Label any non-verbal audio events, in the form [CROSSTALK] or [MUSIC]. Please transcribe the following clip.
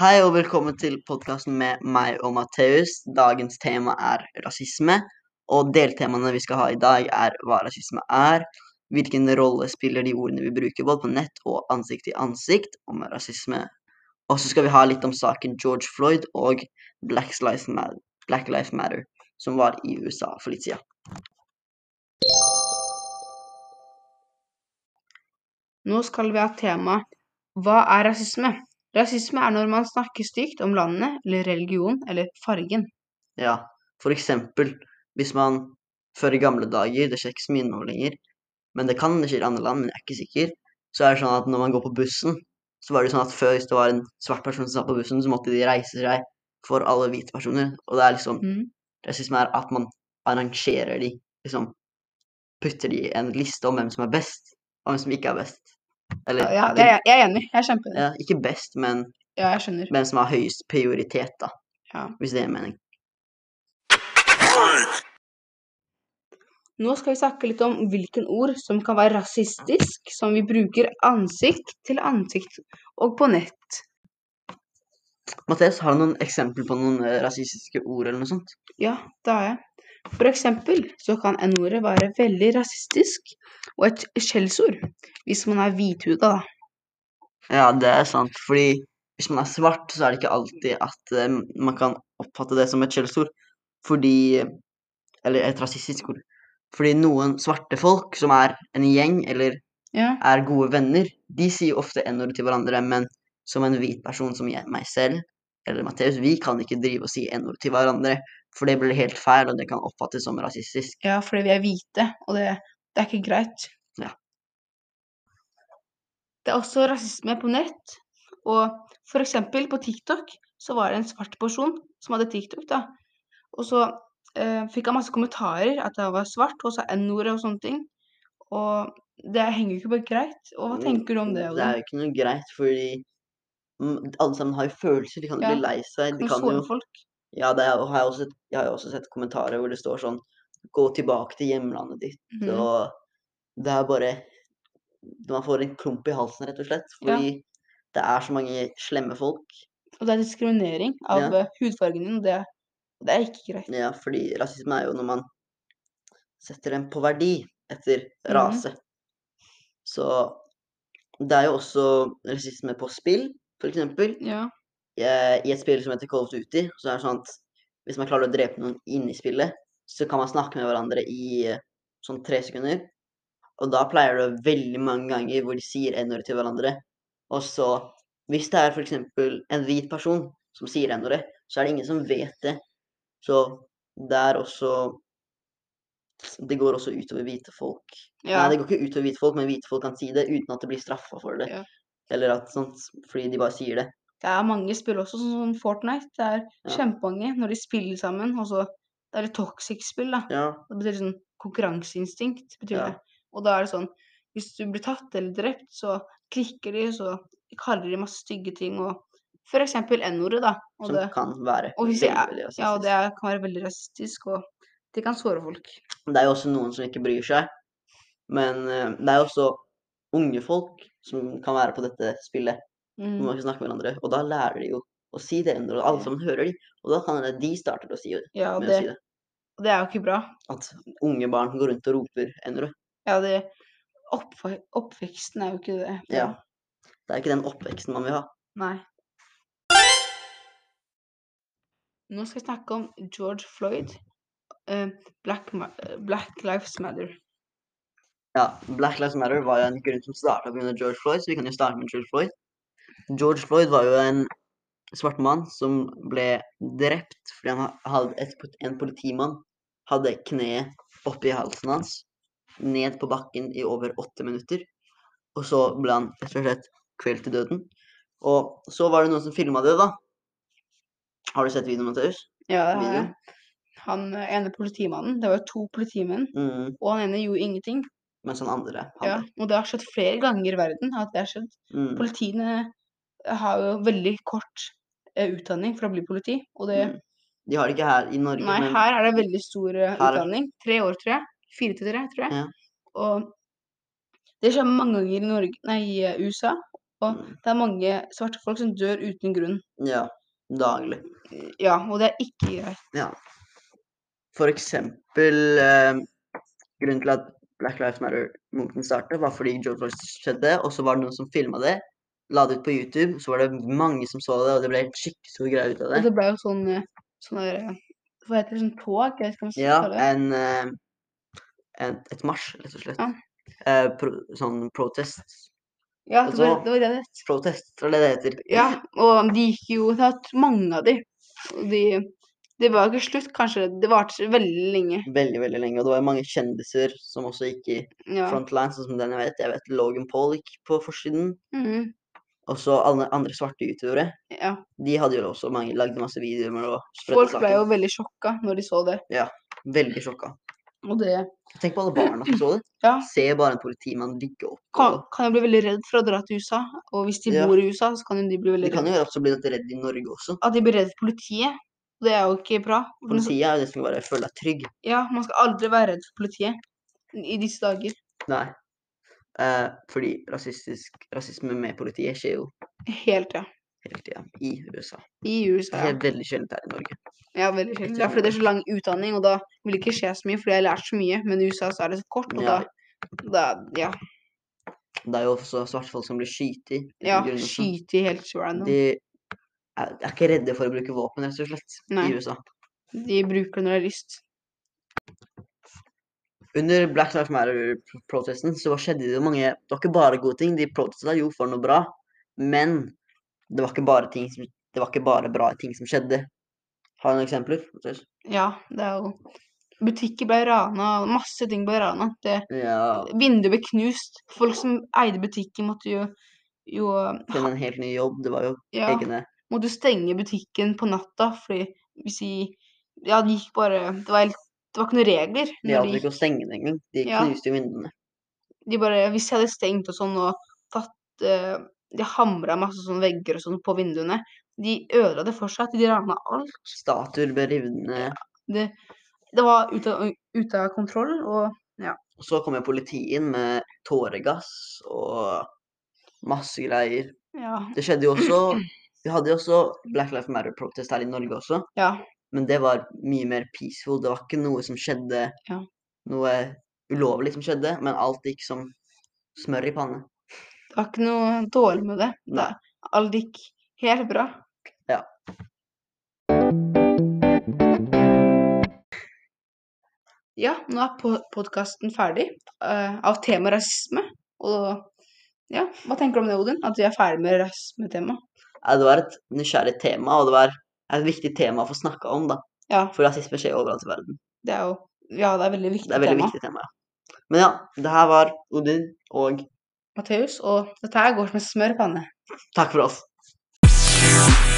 Hei og velkommen til podkasten med meg og Matheus. Dagens tema er rasisme, og deltemaene vi skal ha i dag er hva rasisme er, hvilken rolle spiller de ordene vi bruker både på nett og ansikt til ansikt om rasisme, og så skal vi ha litt om saken George Floyd og Black Lives Matter, Black Lives Matter som var i USA for litt siden. Nå skal vi ha tema Hva er rasisme? Rasisme er når man snakker stygt om landet eller religion eller fargen. Ja, for eksempel hvis man før i gamle dager, det skjer ikke så mye nå lenger, men det kan det skje i andre land, men jeg er ikke sikker, så er det sånn at når man går på bussen, så var det sånn at før hvis det var en svart person som satt på bussen, så måtte de reise seg for alle hvite personer, og det er liksom Mm. Rasisme er at man arrangerer de, liksom putter de i en liste om hvem som er best, og hvem som ikke er best. Eller Ja, det er, jeg er enig. Jeg er kjempeenig. ja, ikke best, men Ja, jeg skjønner. hvem som har høyest prioritet, da, Ja. hvis det er mening. Nå skal vi snakke litt om hvilken ord som kan være rasistisk, som vi bruker ansikt til ansikt og på nett. Mathias, har du noen eksempler på noen eh, rasistiske ord eller noe sånt? Ja, det har jeg. For eksempel så kan n-ordet være veldig rasistisk og et skjellsord hvis man er hvithuda, da. Ja, det er sant, fordi hvis man er svart, så er det ikke alltid at eh, man kan oppfatte det som et skjellsord, fordi Eller et rasistisk ord. Fordi noen svarte folk som er en gjeng eller Ja. er gode venner, de sier ofte n-ordet til hverandre, men som en hvit person som jeg, meg selv, eller Matteus, vi kan ikke drive og si n-ord til hverandre, for det blir helt feil, og det kan oppfattes som rasistisk. ja, fordi vi er hvite, og det, det er ikke greit. Ja. Det er også rasisme på nett, og eksempel på TikTok så var det en svart person som hadde TikTok, da. Og så eh, fikk han masse kommentarer at jeg var svart, og sa n-ordet og sånne ting. Og det henger jo ikke bare greit. Og hva tenker du om det? Det er jo ikke noe greit, fordi mm, alle sammen har jo følelser, de kan Ja, bli lei seg, de Kan kan jo folk. Ja, det har jeg, også, jeg har også sett kommentarer hvor det står sånn Gå tilbake til hjemlandet ditt. Mhm. Og det er bare Man får en klump i halsen, rett og slett. Fordi det er så mange slemme folk. Og det er diskriminering av Ja. eh, hudfargen din, og det, det er ikke greit. Ja, fordi rasisme er jo når man setter dem på verdi etter Mhm. rase. Så det er jo også rasisme på spill, for eksempel. Ja. I et spill som heter Call of Duty, så er det sånn at hvis man klarer å drepe noen inni i spillet, så kan man snakke med hverandre i eh, sånn tre sekunder. Og da pleier det veldig mange ganger hvor de sier n-ordet til hverandre. Og så, hvis det er f.eks. en hvit person som sier n-ordet, så er det ingen som vet det. Så det er også Det går også utover hvite folk. ja. Nei, det går ikke utover hvite folk, men hvite folk kan si det uten at det blir straffa for det. Ja. Eller at sånt, fordi de bare sier det. Det er mange spill også, sånn som Fortnite. Det er Ja. kjempemange når de spiller sammen. Og så det er et toxic spill, da. Ja, Det betyr sånn konkurranseinstinkt, betyr Ja. det. Og da er det sånn Hvis du blir tatt eller drept, så klikker de, så kaller de masse stygge ting, og for eksempel n-ordet, da. Og som det, kan være og hvis jeg veldig ja, og det er, kan være veldig rasistisk, og det kan såre folk. Det er jo også noen som ikke bryr seg, men eh, det er jo også unge folk som kan være på dette spillet, Mm. man kan snakke med hverandre, og da lærer de jo å si det, og alle sammen hører de, og da kan det de starter å si det, Ja, det, å si det. og det er jo ikke bra. At unge barn går rundt og roper n-ordet. Ja, det oppve Oppveksten er jo ikke det. Ja. Det er ikke den oppveksten man vil ha. Nei. Nå skal jeg snakke om George Floyd. eh, Black, Black Lives Matter. Ja, Black Lives Matter var jo en grunn som starta pga. George Floyd, så vi kan jo starte med George Floyd. George Floyd var jo en svart mann som ble drept fordi han hadde et, en politimann hadde kneet oppi halsen hans, ned på bakken i over åtte minutter. Og så ble han rett og slett kvelt til døden. Og så var det noen som filma det, da. Har du sett videoen, Mathias? Ja, det har jeg. Han ene politimannen, det var jo to politimenn, Mm, og han ene gjorde ingenting. mens han andre Ja, og det har skjedd flere ganger i verden at det har skjedd. Mm, Politiene har jo veldig kort eh, utdanning for å bli politi, og det mm. De har det ikke her i Norge, Nei, men her er det veldig stor eh, Her er- utdanning. Tre år, tror jeg. Fire til tre, tror jeg. Ja. Og det skjer mange ganger i Norge, nei, i eh, USA. Og Mm. det er mange svarte folk som dør uten grunn. Ja. Daglig. Ja, og det er ikke greit. Ja. For eksempel eh, Grunnen til at Black Lives Matter-moten startet, var fordi George Floyd skjedde, og så var det noen som filma det, la det ut på YouTube, så var det mange som så det, og det ble en skikkelig stor greie ut av det. Og det. ble jo sånn eh, sånn der eh, Hva heter det? Sånn tog? Jeg vet ikke Ja, en, eh, en Et marsj, rett og slett. Ja. Eh, pro, sånn protest. Ja, det var, det var det det het. Protest, er det det heter. Ja, og de gikk jo Det har mange av de. De Det var ikke slutt, kanskje. Det varte veldig lenge. Veldig, veldig lenge. Og det var mange kjendiser som også gikk i Ja. frontline, sånn som den jeg vet. Jeg vet Logan Paul gikk på forsiden. Mhm. Og så alle andre svarte utøvere. ja. De hadde jo også mange, lagde masse videoer med å Folk ble saken. jo veldig sjokka når de så det. Ja, Veldig sjokka. Og det Tenk på alle barna som så det. [CLEARS THROAT] Ja. Se bare en politimann ligge opp. kan, kan jo bli veldig redd for å dra til USA. Og hvis de Ja. bor i USA, så kan jo de bli de kan jo også bli redd i Norge også. At de blir redd for politiet. Det er jo ikke bra. Politiet er jo det som bare føler deg trygg. Ja, man skal aldri være redd for politiet i disse dager. Nei. Eh, fordi rasistisk, rasisme med politiet skjer jo Helt, ja. hele tida i USA. I USA. ja. Ja, er veldig sjeldent her i Norge. ja veldig sjelden. Ja, fordi det er så lang utdanning, og da vil det ikke skje så mye, fordi jeg har lært så mye. Men i USA så er det så kort, og Ja. da, da Ja. Det er jo også svarte folk som blir skutt ja skutt. Helt random. De, De er, er ikke redde for å bruke våpen, rett og slett, Nei. i USA. bruker det når de har lyst. Under Black Lives Matter-protesten så skjedde det jo mange Det var ikke bare gode ting. De protesta jo for noe bra, men det var ikke bare ting som Det var ikke bare bra ting som skjedde. Har du noen eksempler? Ja, det er jo Butikker ble rana, masse ting ble rana. Det, Ja. vinduer ble knust. Folk som eide butikken, måtte jo, jo Finne en helt ny jobb. Det var jo ja, egne måtte stenge butikken på natta, fordi hvis de Ja, det gikk bare Det var, helt, det var ikke noen regler. De hadde de, ikke å stenge den engang. De Ja. knuste jo vinduene. de bare Hvis jeg hadde stengt og sånn og tatt uh, De hamra masse sånne vegger og sånn på vinduene. De ødela det fortsatt. De rana alt. Statuer ble revet ned. Det, det var ute av, ut av kontroll, og Og så kom jo politiet med tåregass og masse greier. ja. Det skjedde jo også [CLEARS THROAT] Vi hadde jo også Black Lives Matter-protest her i Norge også. ja. Men det var mye mer peaceful. Det var ikke noe som skjedde Ja. Noe ulovlig som skjedde, men alt gikk som smør i panne. Det var ikke noe dårlig med det. Det alt gikk helt bra. Ja. Ja, nå er podkasten ferdig uh, av tema rasisme. Og ja, hva tenker du om det, Odin? At vi er ferdig med rasismetemaet? Ja, det var et nysgjerrig tema, og det var et viktig tema å få snakka om, da. Ja, For rasisme skjer overalt i verden. det er jo Ja, det er veldig viktig Det er veldig tema. viktig tema, ja. Men ja, det her var Odin, og Matteus, og dette her går som en smør i panne. takk for oss.